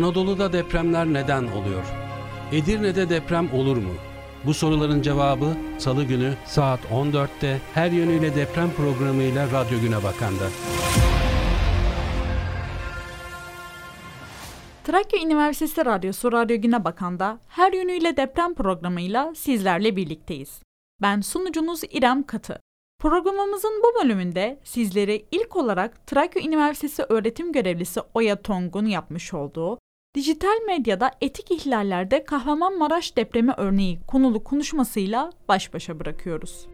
Anadolu'da depremler neden oluyor? Edirne'de deprem olur mu? Bu soruların cevabı Salı günü saat 14'te her yönüyle deprem programıyla Radyo Güne Bakan'da. Trakya Üniversitesi Radyosu Radyo Güne Bakan'da her yönüyle deprem programıyla sizlerle birlikteyiz. Ben sunucunuz İrem Katı. Programımızın bu bölümünde sizlere ilk olarak Trakya Üniversitesi öğretim görevlisi Oya Tong'un yapmış olduğu Dijital medyada etik ihlallerde Kahramanmaraş depremi örneği konulu konuşmasıyla baş başa bırakıyoruz.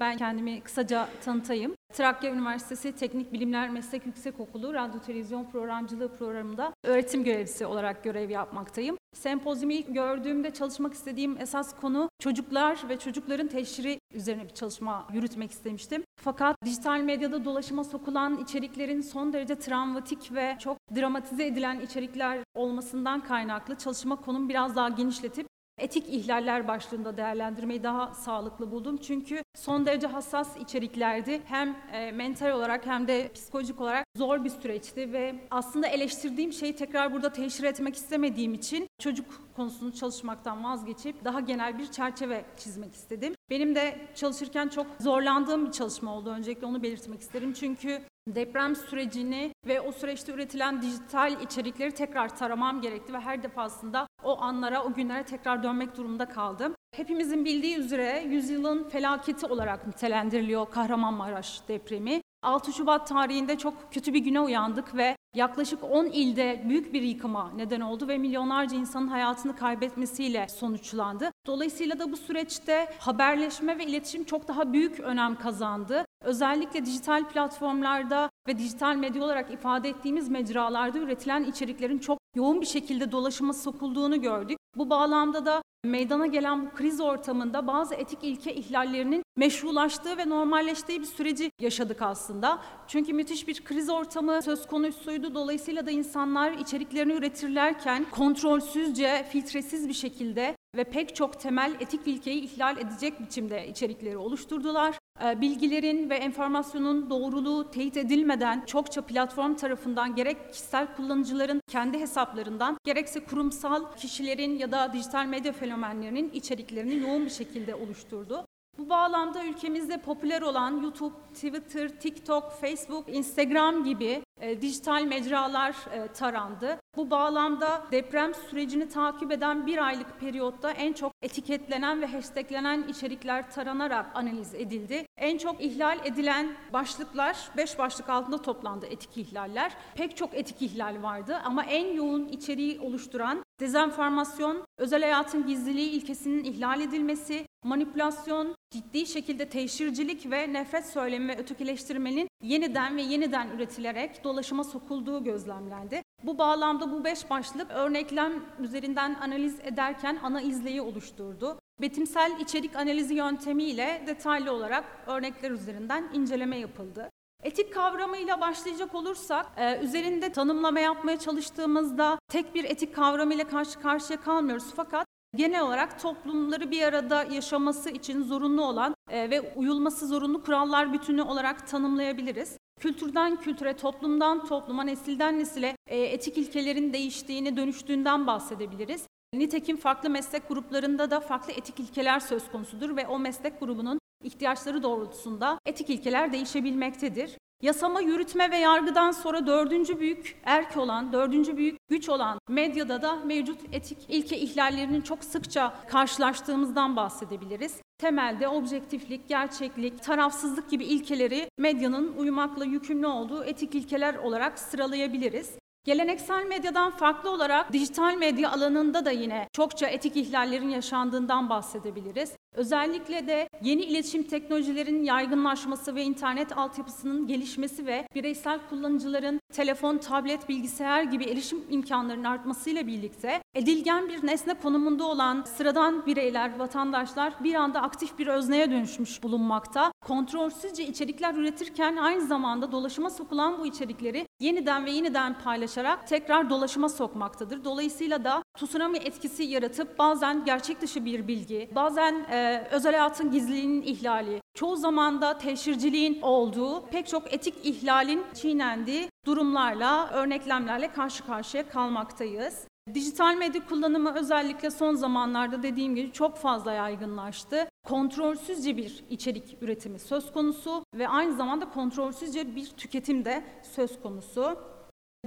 Ben kendimi kısaca tanıtayım. Trakya Üniversitesi Teknik Bilimler Meslek Yüksekokulu Radyo Televizyon Programcılığı programında öğretim görevlisi olarak görev yapmaktayım. Sempozyumu gördüğümde çalışmak istediğim esas konu çocuklar ve çocukların teşhiri üzerine bir çalışma yürütmek istemiştim. Fakat dijital medyada dolaşıma sokulan içeriklerin son derece travmatik ve çok dramatize edilen içerikler olmasından kaynaklı çalışma konum biraz daha genişletip etik ihlaller başlığında değerlendirmeyi daha sağlıklı buldum. Çünkü son derece hassas içeriklerdi. Hem e, mental olarak hem de psikolojik olarak zor bir süreçti ve aslında eleştirdiğim şeyi tekrar burada teşhir etmek istemediğim için çocuk konusunu çalışmaktan vazgeçip daha genel bir çerçeve çizmek istedim. Benim de çalışırken çok zorlandığım bir çalışma oldu. Öncelikle onu belirtmek isterim. Çünkü deprem sürecini ve o süreçte üretilen dijital içerikleri tekrar taramam gerekti ve her defasında o anlara, o günlere tekrar dönmek durumunda kaldım. Hepimizin bildiği üzere yüzyılın felaketi olarak nitelendiriliyor Kahramanmaraş depremi. 6 Şubat tarihinde çok kötü bir güne uyandık ve yaklaşık 10 ilde büyük bir yıkıma neden oldu ve milyonlarca insanın hayatını kaybetmesiyle sonuçlandı. Dolayısıyla da bu süreçte haberleşme ve iletişim çok daha büyük önem kazandı. Özellikle dijital platformlarda ve dijital medya olarak ifade ettiğimiz mecralarda üretilen içeriklerin çok yoğun bir şekilde dolaşıma sokulduğunu gördük. Bu bağlamda da meydana gelen bu kriz ortamında bazı etik ilke ihlallerinin meşrulaştığı ve normalleştiği bir süreci yaşadık aslında. Çünkü müthiş bir kriz ortamı söz konusuydu. Dolayısıyla da insanlar içeriklerini üretirlerken kontrolsüzce, filtresiz bir şekilde ve pek çok temel etik ilkeyi ihlal edecek biçimde içerikleri oluşturdular. Ee, bilgilerin ve enformasyonun doğruluğu teyit edilmeden çokça platform tarafından gerek kişisel kullanıcıların kendi hesaplarından gerekse kurumsal kişilerin ya da dijital medya fenomenlerinin içeriklerini yoğun bir şekilde oluşturdu. Bu bağlamda ülkemizde popüler olan YouTube, Twitter, TikTok, Facebook, Instagram gibi e, dijital mecralar e, tarandı. Bu bağlamda deprem sürecini takip eden bir aylık periyotta en çok etiketlenen ve hashtaglenen içerikler taranarak analiz edildi. En çok ihlal edilen başlıklar, beş başlık altında toplandı etik ihlaller. Pek çok etik ihlal vardı ama en yoğun içeriği oluşturan dezenformasyon, özel hayatın gizliliği ilkesinin ihlal edilmesi, manipülasyon, ciddi şekilde teşhircilik ve nefret söylemi ve ötekileştirmenin yeniden ve yeniden üretilerek dolaşıma sokulduğu gözlemlendi. Bu bağlamda bu beş başlık örneklem üzerinden analiz ederken ana izleyi oluşturdu. Betimsel içerik analizi yöntemiyle detaylı olarak örnekler üzerinden inceleme yapıldı. Etik kavramıyla başlayacak olursak, e, üzerinde tanımlama yapmaya çalıştığımızda tek bir etik kavramıyla karşı karşıya kalmıyoruz. Fakat genel olarak toplumları bir arada yaşaması için zorunlu olan e, ve uyulması zorunlu kurallar bütünü olarak tanımlayabiliriz. Kültürden kültüre, toplumdan topluma, nesilden nesile e, etik ilkelerin değiştiğini, dönüştüğünden bahsedebiliriz. Nitekim farklı meslek gruplarında da farklı etik ilkeler söz konusudur ve o meslek grubunun ihtiyaçları doğrultusunda etik ilkeler değişebilmektedir. Yasama, yürütme ve yargıdan sonra dördüncü büyük erk olan, dördüncü büyük güç olan medyada da mevcut etik ilke ihlallerinin çok sıkça karşılaştığımızdan bahsedebiliriz. Temelde objektiflik, gerçeklik, tarafsızlık gibi ilkeleri medyanın uyumakla yükümlü olduğu etik ilkeler olarak sıralayabiliriz. Geleneksel medyadan farklı olarak dijital medya alanında da yine çokça etik ihlallerin yaşandığından bahsedebiliriz. Özellikle de yeni iletişim teknolojilerinin yaygınlaşması ve internet altyapısının gelişmesi ve bireysel kullanıcıların telefon, tablet, bilgisayar gibi erişim imkanlarının artmasıyla birlikte edilgen bir nesne konumunda olan sıradan bireyler, vatandaşlar bir anda aktif bir özneye dönüşmüş bulunmakta. Kontrolsüzce içerikler üretirken aynı zamanda dolaşıma sokulan bu içerikleri yeniden ve yeniden paylaşarak tekrar dolaşıma sokmaktadır. Dolayısıyla da tsunami etkisi yaratıp bazen gerçek dışı bir bilgi, bazen e, özel hayatın gizliliğinin ihlali, çoğu zamanda teşhirciliğin olduğu, pek çok etik ihlalin çiğnendiği durumlarla, örneklemlerle karşı karşıya kalmaktayız. Dijital medya kullanımı özellikle son zamanlarda dediğim gibi çok fazla yaygınlaştı. Kontrolsüzce bir içerik üretimi söz konusu ve aynı zamanda kontrolsüzce bir tüketim de söz konusu.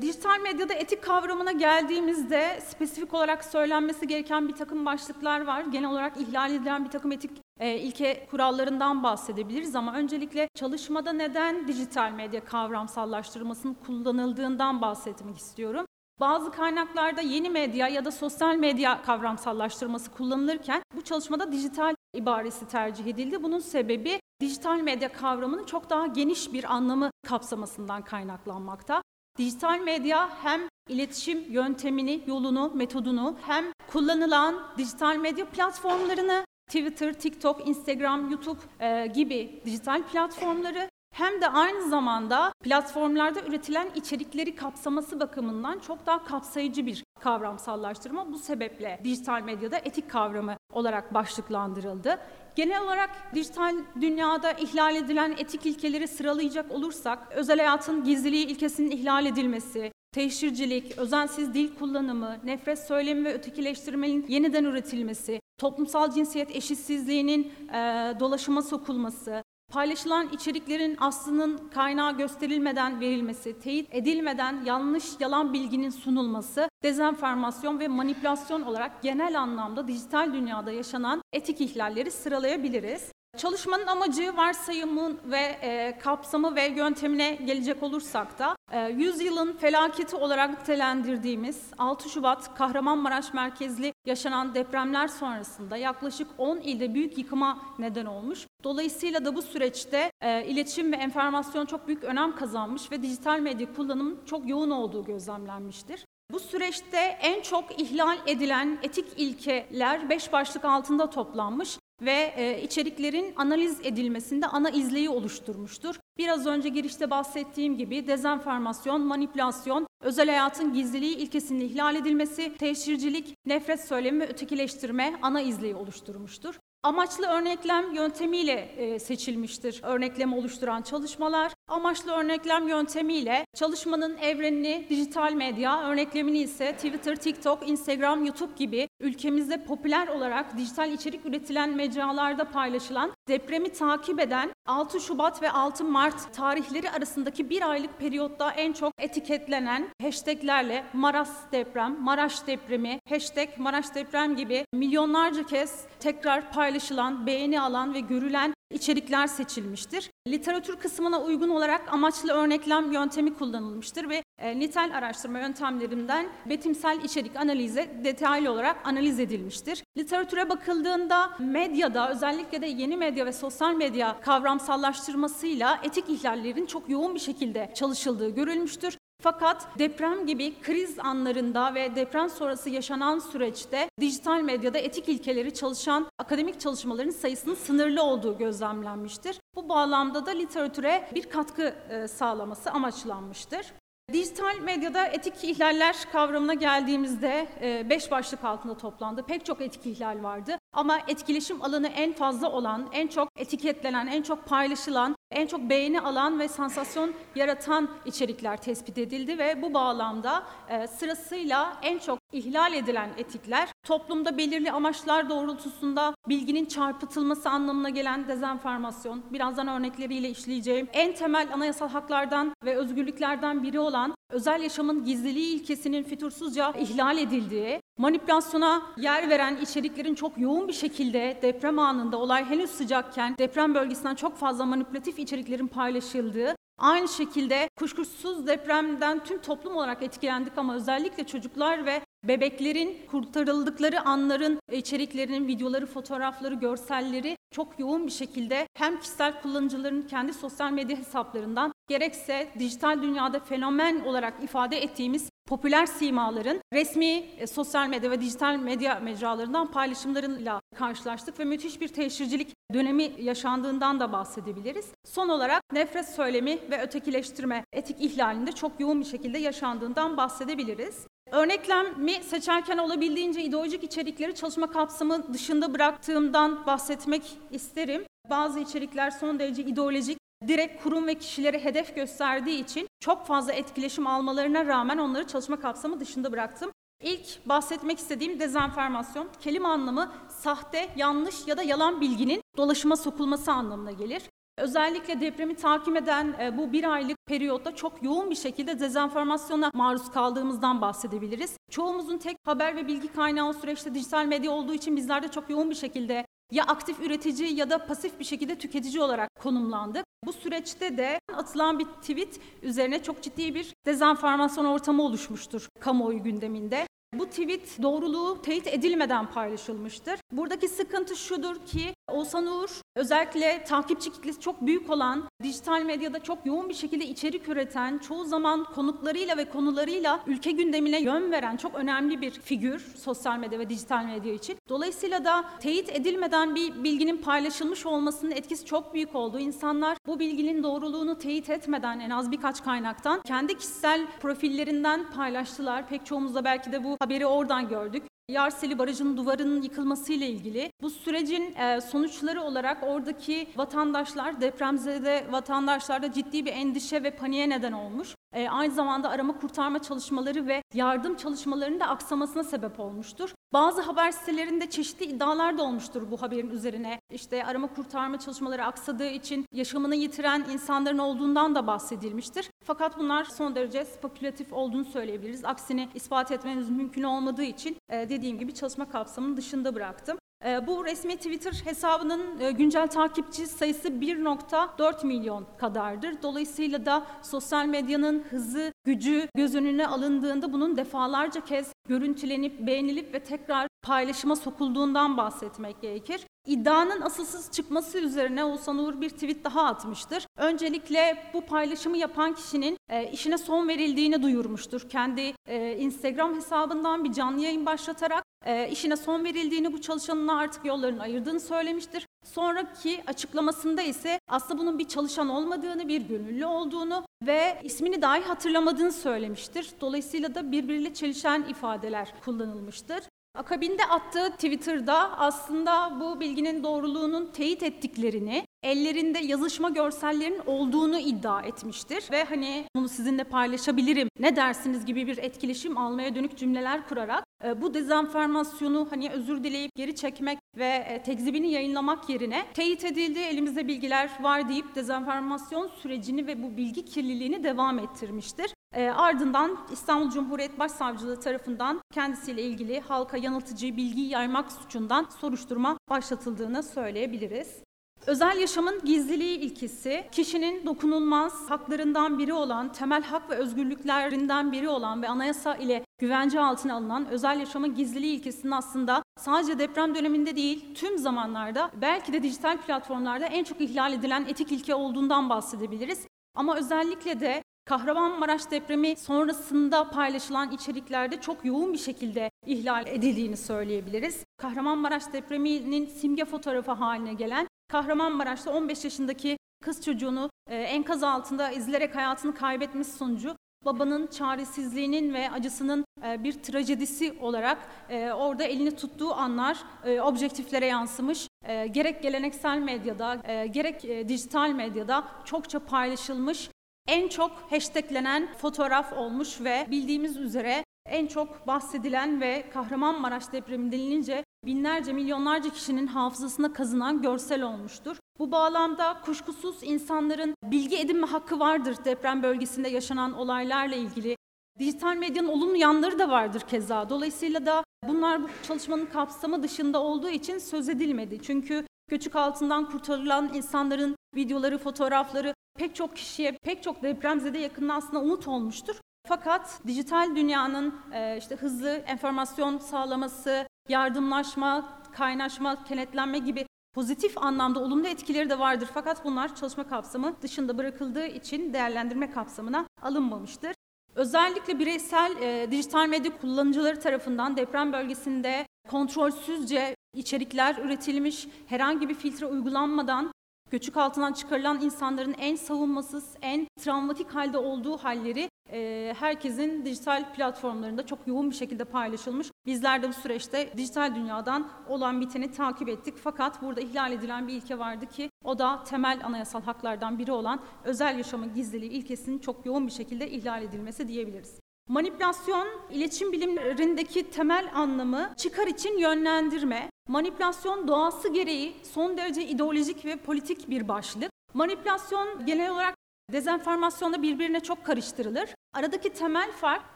Dijital medyada etik kavramına geldiğimizde spesifik olarak söylenmesi gereken bir takım başlıklar var. Genel olarak ihlal edilen bir takım etik e, ilke kurallarından bahsedebiliriz ama öncelikle çalışmada neden dijital medya kavramsallaştırmasının kullanıldığından bahsetmek istiyorum. Bazı kaynaklarda yeni medya ya da sosyal medya kavramsallaştırması kullanılırken bu çalışmada dijital ibaresi tercih edildi. Bunun sebebi dijital medya kavramının çok daha geniş bir anlamı kapsamasından kaynaklanmakta. Dijital medya hem iletişim yöntemini, yolunu, metodunu hem kullanılan dijital medya platformlarını Twitter, TikTok, Instagram, YouTube e, gibi dijital platformları hem de aynı zamanda platformlarda üretilen içerikleri kapsaması bakımından çok daha kapsayıcı bir kavramsallaştırma. Bu sebeple dijital medyada etik kavramı olarak başlıklandırıldı. Genel olarak dijital dünyada ihlal edilen etik ilkeleri sıralayacak olursak, özel hayatın gizliliği ilkesinin ihlal edilmesi, teşhircilik, özensiz dil kullanımı, nefret söylemi ve ötekileştirmenin yeniden üretilmesi, toplumsal cinsiyet eşitsizliğinin e, dolaşıma sokulması, Paylaşılan içeriklerin aslının kaynağı gösterilmeden verilmesi, teyit edilmeden yanlış yalan bilginin sunulması, dezenformasyon ve manipülasyon olarak genel anlamda dijital dünyada yaşanan etik ihlalleri sıralayabiliriz. Çalışmanın amacı, varsayımın ve e, kapsamı ve yöntemine gelecek olursak da e, yüzyılın felaketi olarak nitelendirdiğimiz 6 Şubat Kahramanmaraş merkezli yaşanan depremler sonrasında yaklaşık 10 ilde büyük yıkıma neden olmuş. Dolayısıyla da bu süreçte e, iletişim ve enformasyon çok büyük önem kazanmış ve dijital medya kullanımının çok yoğun olduğu gözlemlenmiştir. Bu süreçte en çok ihlal edilen etik ilkeler beş başlık altında toplanmış ve e, içeriklerin analiz edilmesinde ana izleyi oluşturmuştur. Biraz önce girişte bahsettiğim gibi dezenformasyon, manipülasyon, özel hayatın gizliliği ilkesinin ihlal edilmesi, teşhircilik, nefret söylemi ve ötekileştirme ana izleyi oluşturmuştur. Amaçlı örneklem yöntemiyle e, seçilmiştir örneklem oluşturan çalışmalar. Amaçlı örneklem yöntemiyle çalışmanın evrenini dijital medya, örneklemini ise Twitter, TikTok, Instagram, YouTube gibi ülkemizde popüler olarak dijital içerik üretilen mecralarda paylaşılan depremi takip eden 6 Şubat ve 6 Mart tarihleri arasındaki bir aylık periyotta en çok etiketlenen hashtaglerle Maras deprem, Maraş depremi, hashtag Maraş deprem gibi milyonlarca kez tekrar paylaşılan, beğeni alan ve görülen içerikler seçilmiştir. Literatür kısmına uygun olarak amaçlı örneklem yöntemi kullanılmıştır ve e, nitel araştırma yöntemlerinden betimsel içerik analize detaylı olarak analiz edilmiştir. Literatüre bakıldığında medyada özellikle de yeni medya ve sosyal medya kavramsallaştırmasıyla etik ihlallerin çok yoğun bir şekilde çalışıldığı görülmüştür. Fakat deprem gibi kriz anlarında ve deprem sonrası yaşanan süreçte dijital medyada etik ilkeleri çalışan akademik çalışmaların sayısının sınırlı olduğu gözlemlenmiştir. Bu bağlamda da literatüre bir katkı e, sağlaması amaçlanmıştır. Dijital medyada etik ihlaller kavramına geldiğimizde e, beş başlık altında toplandı. Pek çok etik ihlal vardı ama etkileşim alanı en fazla olan, en çok etiketlenen, en çok paylaşılan, en çok beğeni alan ve sansasyon yaratan içerikler tespit edildi ve bu bağlamda e, sırasıyla en çok ihlal edilen etikler toplumda belirli amaçlar doğrultusunda bilginin çarpıtılması anlamına gelen dezenformasyon, birazdan örnekleriyle işleyeceğim, en temel anayasal haklardan ve özgürlüklerden biri olan özel yaşamın gizliliği ilkesinin fütursuzca ihlal edildiği, manipülasyona yer veren içeriklerin çok yoğun bir şekilde deprem anında olay henüz sıcakken deprem bölgesinden çok fazla manipülatif içeriklerin paylaşıldığı, Aynı şekilde kuşkusuz depremden tüm toplum olarak etkilendik ama özellikle çocuklar ve bebeklerin kurtarıldıkları anların içeriklerinin videoları, fotoğrafları, görselleri çok yoğun bir şekilde hem kişisel kullanıcıların kendi sosyal medya hesaplarından gerekse dijital dünyada fenomen olarak ifade ettiğimiz popüler simaların resmi e, sosyal medya ve dijital medya mecralarından paylaşımlarıyla karşılaştık ve müthiş bir teşhircilik dönemi yaşandığından da bahsedebiliriz. Son olarak nefret söylemi ve ötekileştirme etik ihlalinde çok yoğun bir şekilde yaşandığından bahsedebiliriz. Örneklemi seçerken olabildiğince ideolojik içerikleri çalışma kapsamı dışında bıraktığımdan bahsetmek isterim. Bazı içerikler son derece ideolojik, direkt kurum ve kişileri hedef gösterdiği için çok fazla etkileşim almalarına rağmen onları çalışma kapsamı dışında bıraktım. İlk bahsetmek istediğim dezenformasyon, kelime anlamı sahte, yanlış ya da yalan bilginin dolaşıma sokulması anlamına gelir. Özellikle depremi takip eden e, bu bir aylık periyotta çok yoğun bir şekilde dezenformasyona maruz kaldığımızdan bahsedebiliriz. Çoğumuzun tek haber ve bilgi kaynağı o süreçte dijital medya olduğu için bizler de çok yoğun bir şekilde ya aktif üretici ya da pasif bir şekilde tüketici olarak konumlandık. Bu süreçte de atılan bir tweet üzerine çok ciddi bir dezenformasyon ortamı oluşmuştur kamuoyu gündeminde. Bu tweet doğruluğu teyit edilmeden paylaşılmıştır. Buradaki sıkıntı şudur ki Oğuzhan Uğur özellikle takipçi kitlesi çok büyük olan, dijital medyada çok yoğun bir şekilde içerik üreten, çoğu zaman konuklarıyla ve konularıyla ülke gündemine yön veren çok önemli bir figür sosyal medya ve dijital medya için. Dolayısıyla da teyit edilmeden bir bilginin paylaşılmış olmasının etkisi çok büyük oldu. İnsanlar bu bilginin doğruluğunu teyit etmeden en az birkaç kaynaktan kendi kişisel profillerinden paylaştılar. Pek çoğumuz da belki de bu haberi oradan gördük. Yarseli Barajı'nın duvarının yıkılmasıyla ilgili. Bu sürecin e, sonuçları olarak oradaki vatandaşlar, depremzede vatandaşlarda ciddi bir endişe ve paniğe neden olmuş. E, aynı zamanda arama kurtarma çalışmaları ve yardım çalışmalarının da aksamasına sebep olmuştur. Bazı haber sitelerinde çeşitli iddialar da olmuştur bu haberin üzerine. İşte arama kurtarma çalışmaları aksadığı için yaşamını yitiren insanların olduğundan da bahsedilmiştir. Fakat bunlar son derece spekülatif olduğunu söyleyebiliriz. Aksini ispat etmeniz mümkün olmadığı için e, dediğim gibi çalışma kapsamının dışında bıraktım. E, bu resmi Twitter hesabının e, güncel takipçi sayısı 1.4 milyon kadardır. Dolayısıyla da sosyal medyanın hızı, gücü göz önüne alındığında bunun defalarca kez görüntülenip, beğenilip ve tekrar paylaşıma sokulduğundan bahsetmek gerekir. İddianın asılsız çıkması üzerine Oğuzhan Uğur bir tweet daha atmıştır. Öncelikle bu paylaşımı yapan kişinin e, işine son verildiğini duyurmuştur. Kendi e, Instagram hesabından bir canlı yayın başlatarak e, işine son verildiğini, bu çalışanına artık yollarını ayırdığını söylemiştir. Sonraki açıklamasında ise aslında bunun bir çalışan olmadığını, bir gönüllü olduğunu ve ismini dahi hatırlamadığını söylemiştir. Dolayısıyla da birbiriyle çelişen ifadeler kullanılmıştır. Akabinde attığı Twitter'da aslında bu bilginin doğruluğunun teyit ettiklerini, ellerinde yazışma görsellerinin olduğunu iddia etmiştir ve hani bunu sizinle paylaşabilirim, ne dersiniz gibi bir etkileşim almaya dönük cümleler kurarak e, bu dezenformasyonu hani özür dileyip geri çekmek ve e, tekzibini yayınlamak yerine teyit edildi, elimizde bilgiler var deyip dezenformasyon sürecini ve bu bilgi kirliliğini devam ettirmiştir. E, ardından İstanbul Cumhuriyet Başsavcılığı tarafından kendisiyle ilgili halka yanıltıcı bilgi yaymak suçundan soruşturma başlatıldığını söyleyebiliriz. Özel yaşamın gizliliği ilkesi, kişinin dokunulmaz haklarından biri olan, temel hak ve özgürlüklerinden biri olan ve anayasa ile güvence altına alınan özel yaşamın gizliliği ilkesinin aslında sadece deprem döneminde değil, tüm zamanlarda belki de dijital platformlarda en çok ihlal edilen etik ilke olduğundan bahsedebiliriz. Ama özellikle de Kahramanmaraş depremi sonrasında paylaşılan içeriklerde çok yoğun bir şekilde ihlal edildiğini söyleyebiliriz. Kahramanmaraş depreminin simge fotoğrafı haline gelen Kahramanmaraş'ta 15 yaşındaki kız çocuğunu e, enkaz altında izlerek hayatını kaybetmesi sonucu babanın çaresizliğinin ve acısının e, bir trajedisi olarak e, orada elini tuttuğu anlar objektiflere yansımış. Gerek geleneksel medyada, gerek dijital medyada çokça paylaşılmış en çok hashtaglenen fotoğraf olmuş ve bildiğimiz üzere en çok bahsedilen ve Kahramanmaraş depremi denilince binlerce milyonlarca kişinin hafızasına kazınan görsel olmuştur. Bu bağlamda kuşkusuz insanların bilgi edinme hakkı vardır deprem bölgesinde yaşanan olaylarla ilgili. Dijital medyanın olumlu yanları da vardır keza. Dolayısıyla da bunlar bu çalışmanın kapsamı dışında olduğu için söz edilmedi. Çünkü göçük altından kurtarılan insanların videoları, fotoğrafları pek çok kişiye, pek çok depremzede yakınına aslında umut olmuştur. Fakat dijital dünyanın e, işte hızlı enformasyon sağlaması, yardımlaşma, kaynaşma, kenetlenme gibi pozitif anlamda olumlu etkileri de vardır. Fakat bunlar çalışma kapsamı dışında bırakıldığı için değerlendirme kapsamına alınmamıştır. Özellikle bireysel e, dijital medya kullanıcıları tarafından deprem bölgesinde kontrolsüzce içerikler üretilmiş, herhangi bir filtre uygulanmadan göçük altından çıkarılan insanların en savunmasız, en travmatik halde olduğu halleri e, herkesin dijital platformlarında çok yoğun bir şekilde paylaşılmış. Bizler de bu süreçte dijital dünyadan olan biteni takip ettik. Fakat burada ihlal edilen bir ilke vardı ki o da temel anayasal haklardan biri olan özel yaşamın gizliliği ilkesinin çok yoğun bir şekilde ihlal edilmesi diyebiliriz. Manipülasyon, iletişim bilimlerindeki temel anlamı çıkar için yönlendirme. Manipülasyon doğası gereği son derece ideolojik ve politik bir başlık. Manipülasyon genel olarak dezenformasyonda birbirine çok karıştırılır. Aradaki temel fark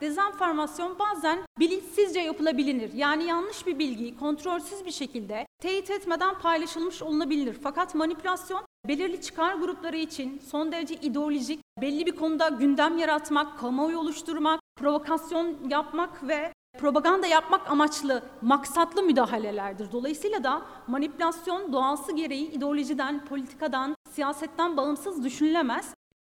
dezenformasyon bazen bilinçsizce yapılabilir. Yani yanlış bir bilgiyi kontrolsüz bir şekilde teyit etmeden paylaşılmış olunabilir. Fakat manipülasyon belirli çıkar grupları için son derece ideolojik, belli bir konuda gündem yaratmak, kamuoyu oluşturmak, provokasyon yapmak ve propaganda yapmak amaçlı maksatlı müdahalelerdir. Dolayısıyla da manipülasyon doğası gereği ideolojiden, politikadan, siyasetten bağımsız düşünülemez.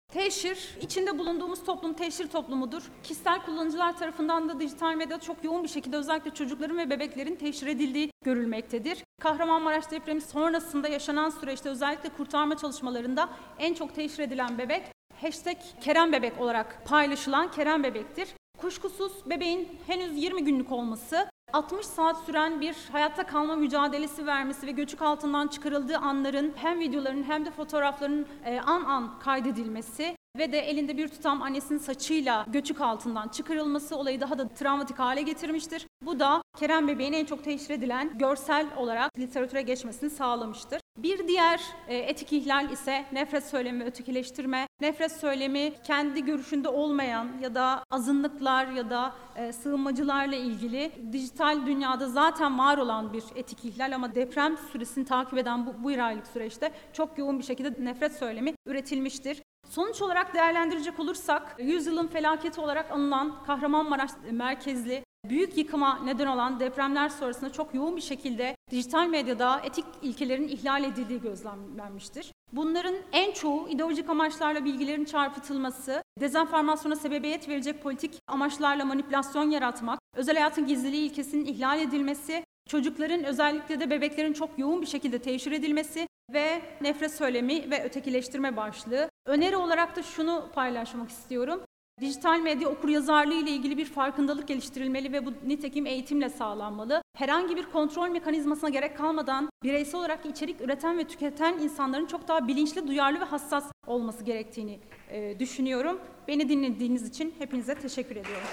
Teşhir, içinde bulunduğumuz toplum teşhir toplumudur. Kişisel kullanıcılar tarafından da dijital medyada çok yoğun bir şekilde özellikle çocukların ve bebeklerin teşhir edildiği görülmektedir. Kahramanmaraş depremi sonrasında yaşanan süreçte özellikle kurtarma çalışmalarında en çok teşhir edilen bebek hashtag Kerem Bebek olarak paylaşılan Kerem Bebek'tir. Kuşkusuz bebeğin henüz 20 günlük olması 60 saat süren bir hayatta kalma mücadelesi vermesi ve göçük altından çıkarıldığı anların hem videoların hem de fotoğrafların e, an an kaydedilmesi ve de elinde bir tutam annesinin saçıyla göçük altından çıkarılması olayı daha da travmatik hale getirmiştir. Bu da Kerem bebeğin en çok teşhir edilen görsel olarak literatüre geçmesini sağlamıştır. Bir diğer e, etik ihlal ise nefret söylemi ötekileştirme. Nefret söylemi kendi görüşünde olmayan ya da azınlıklar ya da e, sığınmacılarla ilgili dijital dünyada zaten var olan bir etik ihlal ama deprem süresini takip eden bu, bu aylık süreçte çok yoğun bir şekilde nefret söylemi üretilmiştir. Sonuç olarak değerlendirecek olursak, yüzyılın felaketi olarak anılan Kahramanmaraş merkezli büyük yıkıma neden olan depremler sonrasında çok yoğun bir şekilde dijital medyada etik ilkelerin ihlal edildiği gözlemlenmiştir. Bunların en çoğu ideolojik amaçlarla bilgilerin çarpıtılması, dezenformasyona sebebiyet verecek politik amaçlarla manipülasyon yaratmak, özel hayatın gizliliği ilkesinin ihlal edilmesi, çocukların özellikle de bebeklerin çok yoğun bir şekilde teşhir edilmesi ve nefret söylemi ve ötekileştirme başlığı. Öneri olarak da şunu paylaşmak istiyorum. Dijital medya okuryazarlığı ile ilgili bir farkındalık geliştirilmeli ve bu nitekim eğitimle sağlanmalı. Herhangi bir kontrol mekanizmasına gerek kalmadan bireysel olarak içerik üreten ve tüketen insanların çok daha bilinçli, duyarlı ve hassas olması gerektiğini e, düşünüyorum. Beni dinlediğiniz için hepinize teşekkür ediyorum.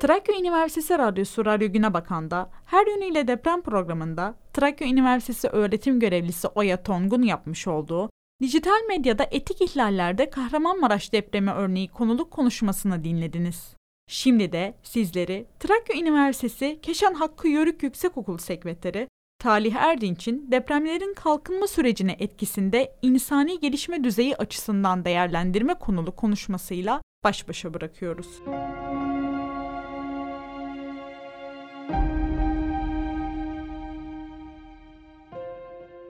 Trakya Üniversitesi Radyosu Radyo Güne Bakan'da her yönüyle deprem programında Trakya Üniversitesi öğretim görevlisi Oya Tongun yapmış olduğu dijital medyada etik ihlallerde Kahramanmaraş depremi örneği konuluk konuşmasını dinlediniz. Şimdi de sizleri Trakya Üniversitesi Keşan Hakkı Yörük Yüksekokulu Sekreteri Talih Erdinç'in depremlerin kalkınma sürecine etkisinde insani gelişme düzeyi açısından değerlendirme konulu konuşmasıyla baş başa bırakıyoruz.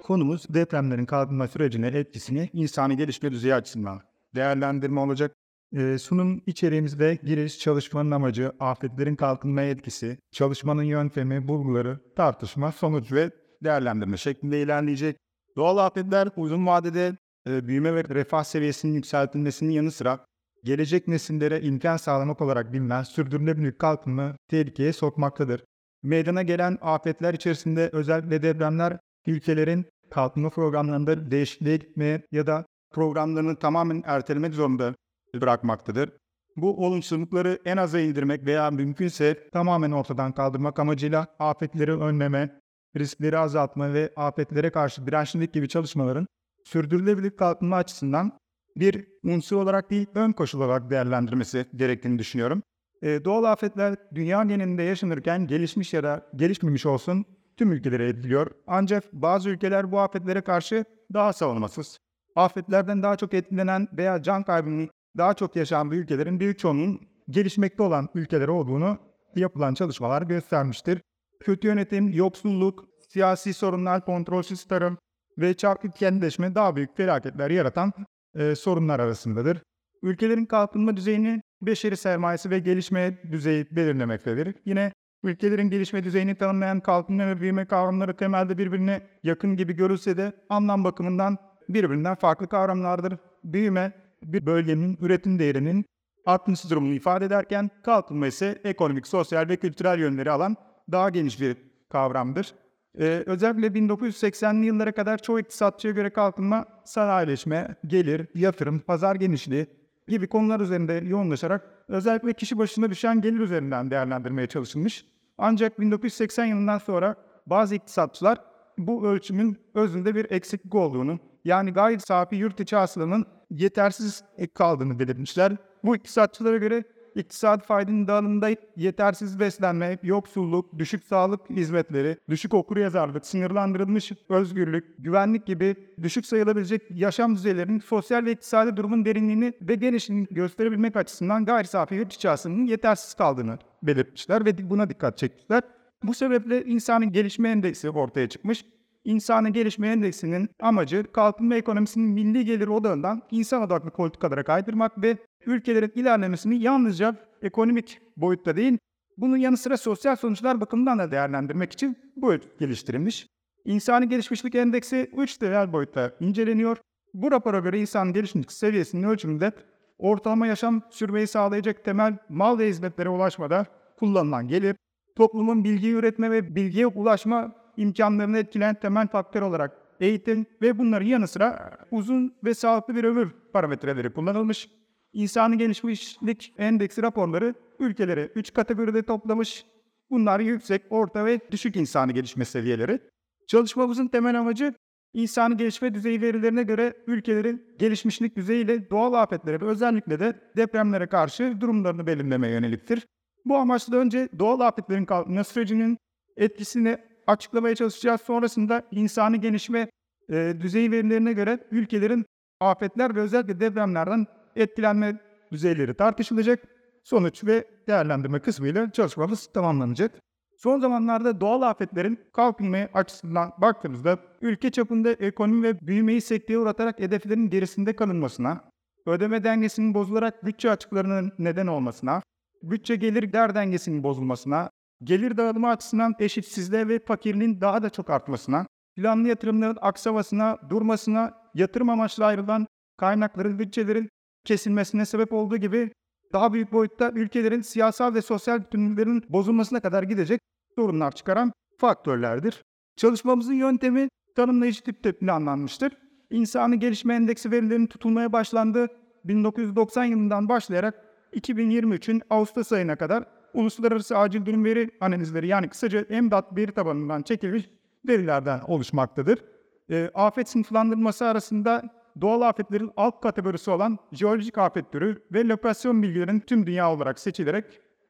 Konumuz depremlerin kalkınma sürecine etkisini insani gelişme düzeyi açısından değerlendirme olacak. Ee, sunum içeriğimizde giriş, çalışmanın amacı, afetlerin kalkınmaya etkisi, çalışmanın yöntemi, bulguları, tartışma, sonuç ve değerlendirme şeklinde ilerleyecek. Doğal afetler uzun vadede e, büyüme ve refah seviyesinin yükseltilmesinin yanı sıra gelecek nesillere imkan sağlamak olarak bilinen sürdürülebilir kalkınma tehlikeye sokmaktadır. Meydana gelen afetler içerisinde özellikle depremler ülkelerin kalkınma programlarında değişikliğe gitmeye ya da programlarını tamamen ertelemek zorunda bırakmaktadır. Bu olumsuzlukları en aza indirmek veya mümkünse tamamen ortadan kaldırmak amacıyla afetleri önleme, riskleri azaltma ve afetlere karşı dirençlilik gibi çalışmaların sürdürülebilir kalkınma açısından bir unsur olarak değil, ön koşul olarak değerlendirmesi gerektiğini düşünüyorum. Ee, doğal afetler dünya genelinde yaşanırken gelişmiş ya da gelişmemiş olsun tüm ülkeleri etkiliyor. Ancak bazı ülkeler bu afetlere karşı daha savunmasız. Afetlerden daha çok etkilenen veya can kaybının daha çok yaşandığı ülkelerin büyük çoğunun gelişmekte olan ülkeler olduğunu yapılan çalışmalar göstermiştir. Kötü yönetim, yoksulluk, siyasi sorunlar, kontrolsüz tarım ve çarpık kentleşme daha büyük felaketler yaratan e, sorunlar arasındadır. Ülkelerin kalkınma düzeyini beşeri sermayesi ve gelişme düzeyi belirlemektedir. Yine Ülkelerin gelişme düzeyini tanımlayan kalkınma ve büyüme kavramları temelde birbirine yakın gibi görülse de anlam bakımından birbirinden farklı kavramlardır. Büyüme, bir bölgenin üretim değerinin artması durumunu ifade ederken kalkınma ise ekonomik, sosyal ve kültürel yönleri alan daha geniş bir kavramdır. Ee, özellikle 1980'li yıllara kadar çoğu iktisatçıya göre kalkınma, sanayileşme, gelir, yatırım, pazar genişliği gibi konular üzerinde yoğunlaşarak özellikle kişi başına düşen gelir üzerinden değerlendirmeye çalışılmış. Ancak 1980 yılından sonra bazı iktisatçılar bu ölçümün özünde bir eksiklik olduğunu, yani gayri safi yurt içi hasılanın yetersiz kaldığını belirtmişler. Bu iktisatçılara göre iktisat faydanın dağılımında yetersiz beslenme, yoksulluk, düşük sağlık hizmetleri, düşük okuryazarlık, sınırlandırılmış özgürlük, güvenlik gibi düşük sayılabilecek yaşam düzeylerinin sosyal ve iktisadi durumun derinliğini ve genişliğini gösterebilmek açısından gayri safi yurt hasılanın yetersiz kaldığını belirtmişler ve buna dikkat çekmişler. Bu sebeple insanın gelişme endeksi ortaya çıkmış. İnsani Gelişme Endeksinin amacı kalkınma ekonomisinin milli gelir odağından insan odaklı politikalara kaydırmak ve ülkelerin ilerlemesini yalnızca ekonomik boyutta değil, bunun yanı sıra sosyal sonuçlar bakımından da değerlendirmek için boyut geliştirilmiş. İnsani Gelişmişlik Endeksi 3 temel boyutta inceleniyor. Bu rapora göre insan gelişmişlik seviyesinin ölçümünde ortalama yaşam sürmeyi sağlayacak temel mal ve hizmetlere ulaşmada kullanılan gelir, toplumun bilgi üretme ve bilgiye ulaşma imkanlarını etkileyen temel faktör olarak eğitim ve bunların yanı sıra uzun ve sağlıklı bir ömür parametreleri kullanılmış. İnsani Gelişmişlik Endeksi raporları ülkeleri 3 kategoride toplamış. Bunlar yüksek, orta ve düşük insani gelişme seviyeleri. Çalışmamızın temel amacı insani gelişme düzeyi verilerine göre ülkelerin gelişmişlik düzeyiyle doğal afetlere ve özellikle de depremlere karşı durumlarını belirlemeye yöneliktir. Bu amaçla önce doğal afetlerin kalkınma sürecinin etkisini açıklamaya çalışacağız. Sonrasında insani gelişme e, düzeyi verilerine göre ülkelerin afetler ve özellikle depremlerden etkilenme düzeyleri tartışılacak. Sonuç ve değerlendirme kısmıyla çalışmamız tamamlanacak. Son zamanlarda doğal afetlerin kalkınma açısından baktığımızda ülke çapında ekonomi ve büyümeyi sekteye uğratarak hedeflerin gerisinde kalınmasına, ödeme dengesinin bozularak bütçe açıklarının neden olmasına, bütçe gelir der dengesinin bozulmasına, gelir dağılımı açısından eşitsizliğe ve fakirliğin daha da çok artmasına, planlı yatırımların aksamasına, durmasına, yatırım amaçlı ayrılan kaynakların, bütçelerin kesilmesine sebep olduğu gibi daha büyük boyutta ülkelerin siyasal ve sosyal bütünlüklerin bozulmasına kadar gidecek sorunlar çıkaran faktörlerdir. Çalışmamızın yöntemi tanımlayıcı tipte planlanmıştır. İnsani Gelişme Endeksi verilerinin tutulmaya başlandığı 1990 yılından başlayarak 2023'ün Ağustos ayına kadar uluslararası acil durum veri analizleri yani kısaca EMDAT veri tabanından çekilmiş verilerden oluşmaktadır. E, afet sınıflandırması arasında doğal afetlerin alt kategorisi olan jeolojik afet türü ve lokasyon bilgilerin tüm dünya olarak seçilerek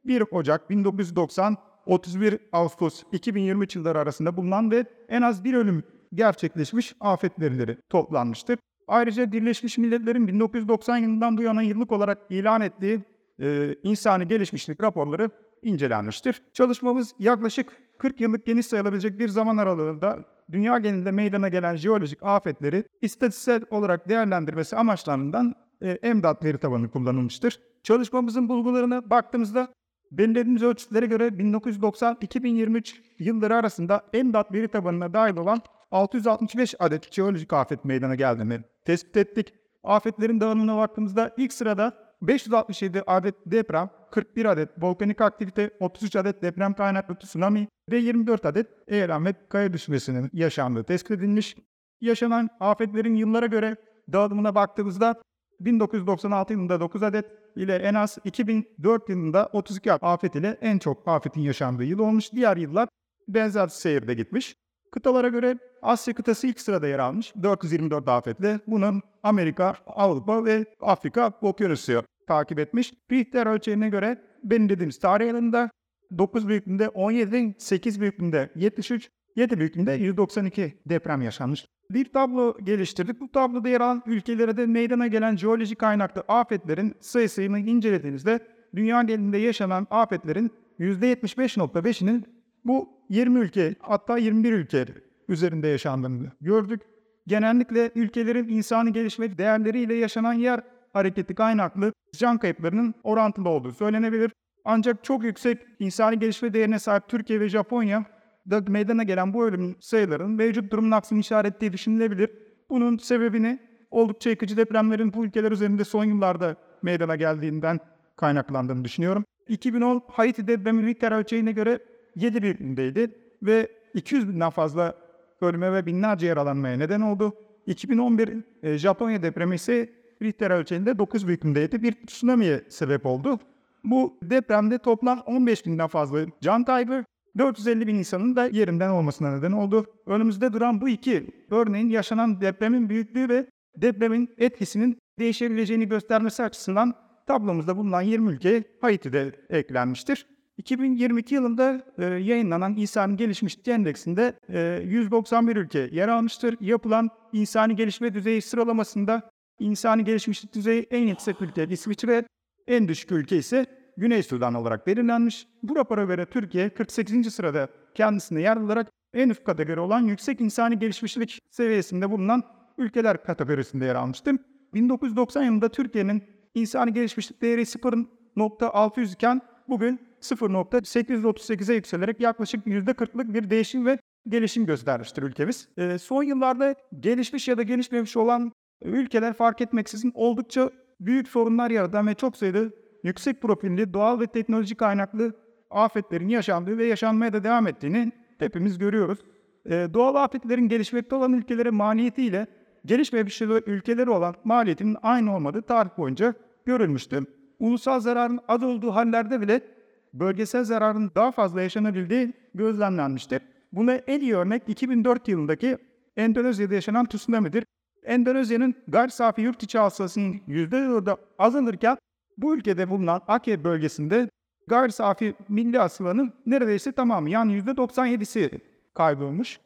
1 Ocak 1990 31 Ağustos 2023 yılları arasında bulunan ve en az bir ölüm gerçekleşmiş afet verileri toplanmıştır. Ayrıca Birleşmiş Milletler'in 1990 yılından bu yana yıllık olarak ilan ettiği e, insani gelişmişlik raporları incelenmiştir. Çalışmamız yaklaşık 40 yıllık geniş sayılabilecek bir zaman aralığında dünya genelinde meydana gelen jeolojik afetleri istatistiksel olarak değerlendirmesi amaçlarından e, EMDAT veri tabanı kullanılmıştır. Çalışmamızın bulgularına baktığımızda belirlediğimiz ölçütlere göre 1990-2023 yılları arasında EMDAT veri tabanına dahil olan 665 adet jeolojik afet meydana geldiğini tespit ettik. Afetlerin dağılımına baktığımızda ilk sırada 567 adet deprem, 41 adet volkanik aktivite, 33 adet deprem kaynaklı tsunami ve 24 adet eylem ve kaya düşmesinin yaşandığı tespit edilmiş. Yaşanan afetlerin yıllara göre dağılımına baktığımızda 1996 yılında 9 adet ile en az 2004 yılında 32 afet ile en çok afetin yaşandığı yıl olmuş. Diğer yıllar benzer seyirde gitmiş. Kıtalara göre Asya kıtası ilk sırada yer almış 424 afetle. Bunun Amerika, Avrupa ve Afrika okyanusu takip etmiş. Richter ölçeğine göre belirlediğimiz tarih yılında 9 büyüklüğünde 17, 8 büyüklüğünde 73, 7 büyüklüğünde 192 deprem yaşanmış. Bir tablo geliştirdik. Bu tabloda yer alan ülkelere de meydana gelen jeolojik kaynaklı afetlerin sayısını incelediğinizde dünya genelinde yaşanan afetlerin %75.5'inin bu 20 ülke hatta 21 ülke üzerinde yaşandığını gördük. Genellikle ülkelerin insani gelişme değerleriyle yaşanan yer hareketi kaynaklı can kayıplarının orantılı olduğu söylenebilir. Ancak çok yüksek insani gelişme değerine sahip Türkiye ve Japonya da meydana gelen bu ölüm sayılarının mevcut durumun aksini işaret ettiği düşünülebilir. Bunun sebebini oldukça yıkıcı depremlerin bu ülkeler üzerinde son yıllarda meydana geldiğinden kaynaklandığını düşünüyorum. 2010 Haiti depremi Richter ölçeğine göre 7 büyüklüğündeydi ve 200 binden fazla ölüme ve binlerce yaralanmaya neden oldu. 2011 e, Japonya depremi ise Richter ölçeğinde 9 büyüklüğündeydi. Bir tsunami'ye sebep oldu. Bu depremde toplam 15 binden fazla can kaybı, 450 bin insanın da yerinden olmasına neden oldu. Önümüzde duran bu iki örneğin yaşanan depremin büyüklüğü ve depremin etkisinin değişebileceğini göstermesi açısından tablomuzda bulunan 20 ülke Haiti'de eklenmiştir. 2022 yılında e, yayınlanan İnsani Gelişmişlik Endeksinde e, 191 ülke yer almıştır. Yapılan insani gelişme düzeyi sıralamasında insani gelişmişlik düzeyi en yüksek ülke İsviçre, en düşük ülke ise Güney Sudan olarak belirlenmiş. Bu rapora göre Türkiye 48. sırada kendisine yer alarak en üst kategori olan yüksek insani gelişmişlik seviyesinde bulunan ülkeler kategorisinde yer almıştır. 1990 yılında Türkiye'nin insani gelişmişlik değeri 0.600 iken bugün 0.838'e yükselerek yaklaşık %40'lık bir değişim ve gelişim göstermiştir ülkemiz. E, son yıllarda gelişmiş ya da gelişmemiş olan ülkeler fark etmeksizin oldukça büyük sorunlar yaratan ve çok sayıda yüksek profilli doğal ve teknolojik kaynaklı afetlerin yaşandığı ve yaşanmaya da devam ettiğini hepimiz görüyoruz. E, doğal afetlerin gelişmekte olan ülkelere maliyetiyle gelişmemiş ülkeleri olan maliyetinin aynı olmadığı tarih boyunca görülmüştü. Ulusal zararın az olduğu hallerde bile bölgesel zararın daha fazla yaşanabildiği gözlemlenmiştir. Buna en iyi örnek 2004 yılındaki Endonezya'da yaşanan tsunami'dir. Endonezya'nın gayri safi yurt içi hasılasının %4'ü azalırken bu ülkede bulunan Aceh bölgesinde gayri safi milli hasılanın neredeyse tamamı yani %97'si kaybolmuş.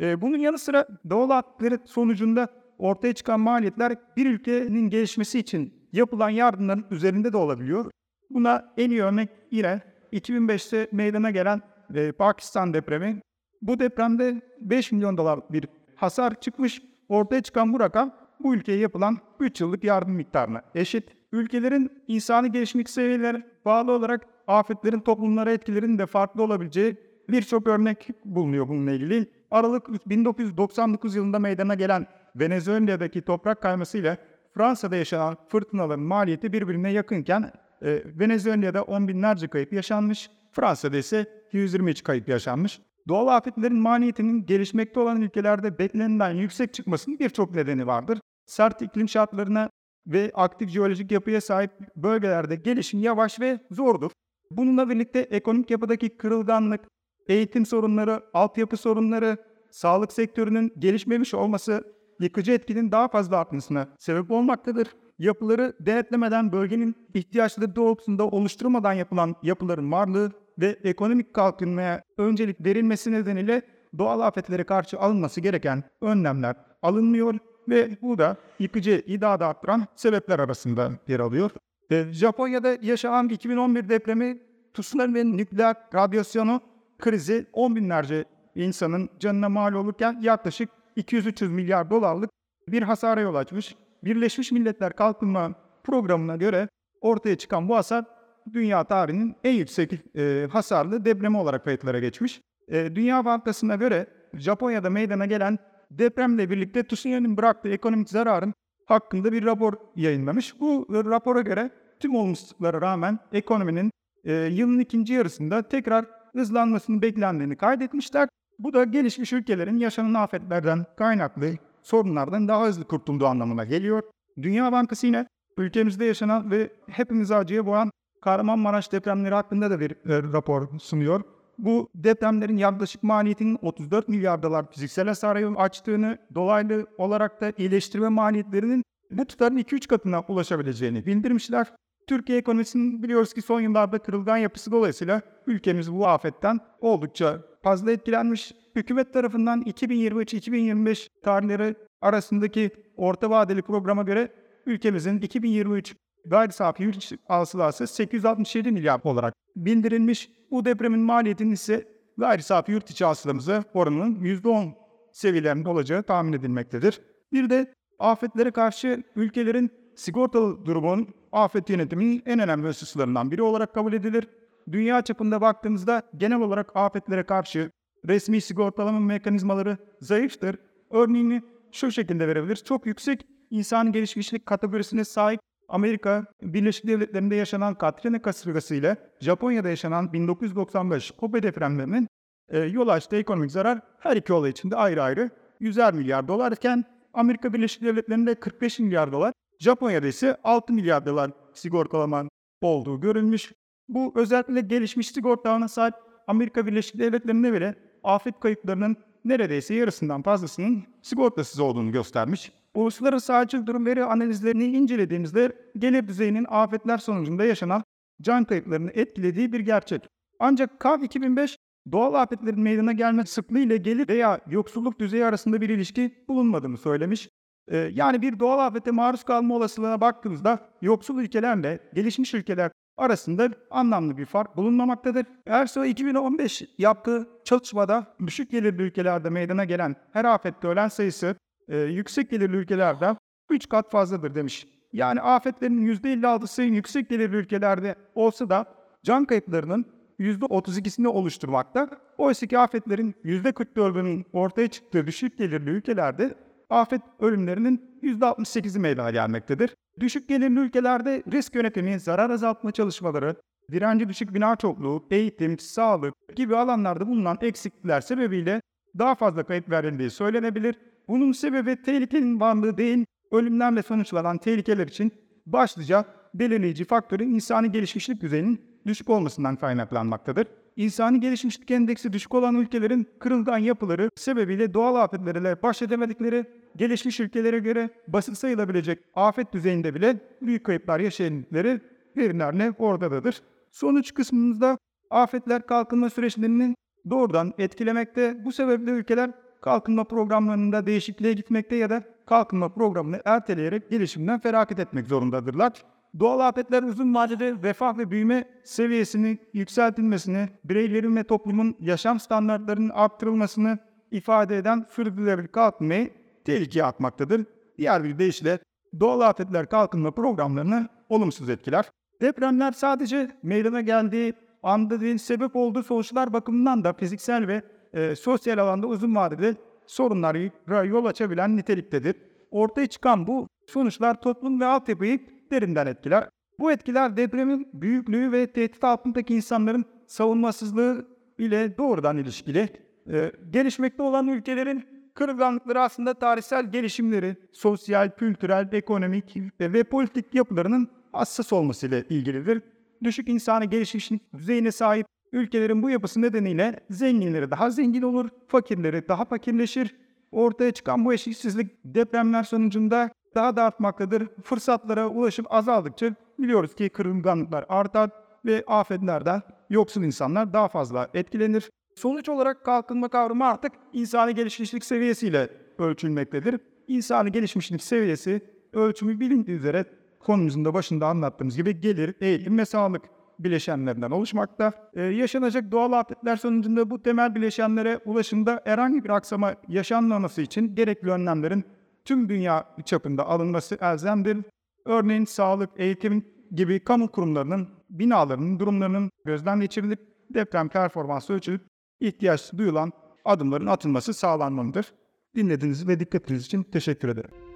Ee, bunun yanı sıra doğal afetleri sonucunda ortaya çıkan maliyetler bir ülkenin gelişmesi için yapılan yardımların üzerinde de olabiliyor. Buna en iyi örnek yine 2005'te meydana gelen e, Pakistan depremi. Bu depremde 5 milyon dolar bir hasar çıkmış. Ortaya çıkan bu rakam bu ülkeye yapılan 3 yıllık yardım miktarına eşit. Ülkelerin insani gelişmiş seviyelerine bağlı olarak afetlerin toplumlara etkilerinin de farklı olabileceği birçok örnek bulunuyor bununla ilgili. Aralık 1999 yılında meydana gelen Venezuela'daki toprak kaymasıyla Fransa'da yaşanan fırtınaların maliyeti birbirine yakınken e, Venezuela'da on binlerce kayıp yaşanmış, Fransa'da ise 123 kayıp yaşanmış. Doğal afetlerin maliyetinin gelişmekte olan ülkelerde beklenenden yüksek çıkmasının birçok nedeni vardır. Sert iklim şartlarına ve aktif jeolojik yapıya sahip bölgelerde gelişim yavaş ve zordur. Bununla birlikte ekonomik yapıdaki kırılganlık, eğitim sorunları, altyapı sorunları, sağlık sektörünün gelişmemiş olması yıkıcı etkinin daha fazla artmasına sebep olmaktadır. Yapıları denetlemeden bölgenin ihtiyaçları doğrultusunda oluşturmadan yapılan yapıların varlığı ve ekonomik kalkınmaya öncelik verilmesi nedeniyle doğal afetlere karşı alınması gereken önlemler alınmıyor ve bu da yıkıcı iddia arttıran sebepler arasında yer alıyor. E, Japonya'da yaşanan 2011 depremi tsunami nükleer radyasyonu krizi on binlerce insanın canına mal olurken yaklaşık 200-300 milyar dolarlık bir hasara yol açmış. Birleşmiş Milletler Kalkınma Programı'na göre ortaya çıkan bu hasar dünya tarihinin en yüksek e, hasarlı depremi olarak kayıtlara geçmiş. E, dünya Bankası'na göre Japonya'da meydana gelen depremle birlikte tsunami'nin bıraktığı ekonomik zararın hakkında bir rapor yayınlamış. Bu rapora göre tüm olumsuzluklara rağmen ekonominin e, yılın ikinci yarısında tekrar hızlanmasını beklendiğini kaydetmişler. Bu da gelişmiş ülkelerin yaşanan afetlerden kaynaklı sorunlardan daha hızlı kurtulduğu anlamına geliyor. Dünya Bankası yine ülkemizde yaşanan ve hepimizi acıya boğan Kahramanmaraş depremleri hakkında da bir e, rapor sunuyor. Bu depremlerin yaklaşık maliyetinin 34 milyar dolar fiziksel hasarı açtığını, dolaylı olarak da iyileştirme maliyetlerinin bu tutarın 2-3 katına ulaşabileceğini bildirmişler. Türkiye ekonomisinin biliyoruz ki son yıllarda kırılgan yapısı dolayısıyla ülkemiz bu afetten oldukça fazla etkilenmiş. Hükümet tarafından 2023-2025 tarihleri arasındaki orta vadeli programa göre ülkemizin 2023 gayri safi yurt hasılası 867 milyar olarak bildirilmiş. Bu depremin maliyetinin ise gayri safi yurt içi hasılamıza oranının %10 seviyelerinde olacağı tahmin edilmektedir. Bir de afetlere karşı ülkelerin sigortalı durumun afet yönetiminin en önemli hususlarından biri olarak kabul edilir. Dünya çapında baktığımızda genel olarak afetlere karşı resmi sigortalama mekanizmaları zayıftır. Örneğini şu şekilde verebiliriz. Çok yüksek insan gelişmişlik kategorisine sahip Amerika Birleşik Devletleri'nde yaşanan Katrina kasırgası ile Japonya'da yaşanan 1995 Kobe depremlerinin e, yol açtığı ekonomik zarar her iki olay için de ayrı ayrı 100'er milyar dolarken Amerika Birleşik Devletleri'nde 45 milyar dolar, Japonya'da ise 6 milyar dolar sigortalama olduğu görülmüş. Bu özellikle gelişmiş sigortalana sahip Amerika Birleşik Devletleri'nde bile afet kayıplarının neredeyse yarısından fazlasının sigortasız olduğunu göstermiş. Uluslararası acil durum veri analizlerini incelediğimizde gelir düzeyinin afetler sonucunda yaşanan can kayıplarını etkilediği bir gerçek. Ancak KAV 2005 doğal afetlerin meydana gelme sıklığı ile gelir veya yoksulluk düzeyi arasında bir ilişki bulunmadığını söylemiş. Ee, yani bir doğal afete maruz kalma olasılığına baktığımızda yoksul ülkelerle gelişmiş ülkeler arasında anlamlı bir fark bulunmamaktadır. ERSO 2015 yaptığı çalışmada düşük gelirli ülkelerde meydana gelen her afette ölen sayısı e, yüksek gelirli ülkelerde 3 kat fazladır demiş. Yani afetlerin %56'sı yüksek gelirli ülkelerde olsa da can kayıplarının %32'sini oluşturmakta. Oysa ki afetlerin %44'ünün ortaya çıktığı düşük gelirli ülkelerde afet ölümlerinin %68'i meydana gelmektedir. Düşük gelirli ülkelerde risk yönetimi, zarar azaltma çalışmaları, direnci düşük bina çokluğu, eğitim, sağlık gibi alanlarda bulunan eksiklikler sebebiyle daha fazla kayıp verildiği söylenebilir. Bunun sebebi tehlikenin varlığı değil, ölümlerle sonuçlanan tehlikeler için başlıca belirleyici faktörün insani gelişmişlik düzeyinin düşük olmasından kaynaklanmaktadır. İnsani gelişmişlik endeksi düşük olan ülkelerin kırılgan yapıları sebebiyle doğal afetlerle baş edemedikleri gelişmiş ülkelere göre basit sayılabilecek afet düzeyinde bile büyük kayıplar yaşayanları verilerle oradadır. Sonuç kısmımızda afetler kalkınma süreçlerinin doğrudan etkilemekte. Bu sebeple ülkeler kalkınma programlarında değişikliğe gitmekte ya da kalkınma programını erteleyerek gelişimden feragat etmek zorundadırlar. Doğal afetler uzun vadede refah ve büyüme seviyesini yükseltilmesini, bireylerin ve toplumun yaşam standartlarının arttırılmasını ifade eden sürdürülebilir kalkınmayı tehlikeye atmaktadır. Diğer bir deyişle doğal afetler kalkınma programlarını olumsuz etkiler. Depremler sadece meydana geldiği anda değil, sebep olduğu sonuçlar bakımından da fiziksel ve e, sosyal alanda uzun vadede sorunlara yol açabilen niteliktedir. Ortaya çıkan bu sonuçlar toplum ve altyapıyı derinden etkiler. Bu etkiler depremin büyüklüğü ve tehdit altındaki insanların savunmasızlığı ile doğrudan ilişkili. Ee, gelişmekte olan ülkelerin kırılganlıkları aslında tarihsel gelişimleri, sosyal, kültürel, ekonomik ve politik yapılarının hassas olmasıyla ilgilidir. Düşük insani gelişmişlik düzeyine sahip ülkelerin bu yapısı nedeniyle zenginleri daha zengin olur, fakirleri daha fakirleşir. Ortaya çıkan bu eşitsizlik depremler sonucunda daha da artmaktadır. Fırsatlara ulaşım azaldıkça biliyoruz ki kırılganlıklar artar ve afetlerden yoksul insanlar daha fazla etkilenir. Sonuç olarak kalkınma kavramı artık insani gelişmişlik seviyesiyle ölçülmektedir. İnsani gelişmişlik seviyesi ölçümü bilindiği üzere konumuzun da başında anlattığımız gibi gelir, eğitim ve sağlık bileşenlerinden oluşmakta. Ee, yaşanacak doğal afetler sonucunda bu temel bileşenlere ulaşımda herhangi bir aksama yaşanmaması için gerekli önlemlerin tüm dünya çapında alınması elzemdir. Örneğin sağlık, eğitim gibi kamu kurumlarının, binalarının durumlarının gözden geçirilip deprem performansı ölçülüp ihtiyaç duyulan adımların atılması sağlanmalıdır. Dinlediğiniz ve dikkatiniz için teşekkür ederim.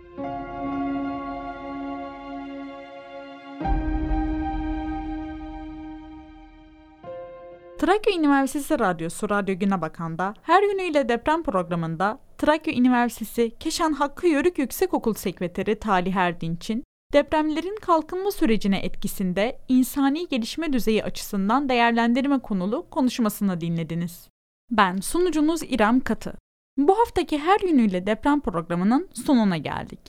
Trakya Üniversitesi Radyosu Radyo Güne Bakan'da her yönüyle deprem programında Trakya Üniversitesi Keşan Hakkı Yörük Yüksekokul Sekreteri Talih Erdinç'in depremlerin kalkınma sürecine etkisinde insani gelişme düzeyi açısından değerlendirme konulu konuşmasını dinlediniz. Ben sunucunuz İrem Katı. Bu haftaki her yönüyle deprem programının sonuna geldik.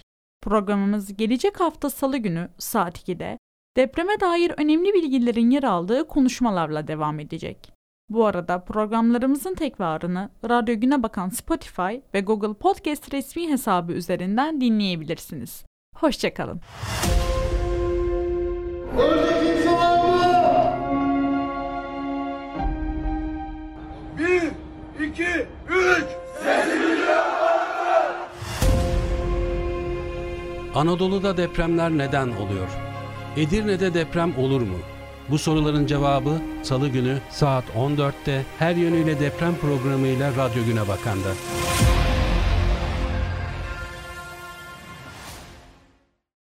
Programımız gelecek hafta salı günü saat 2'de depreme dair önemli bilgilerin yer aldığı konuşmalarla devam edecek. Bu arada programlarımızın tekrarını Radyo Güne Bakan Spotify ve Google Podcast resmi hesabı üzerinden dinleyebilirsiniz. Hoşçakalın. Öyle kimse var mı? Bir, iki, üç. Anadolu'da depremler neden oluyor? Edirne'de deprem olur mu? Bu soruların cevabı Salı günü saat 14'te her yönüyle deprem programıyla Radyo Güne Bakan'da.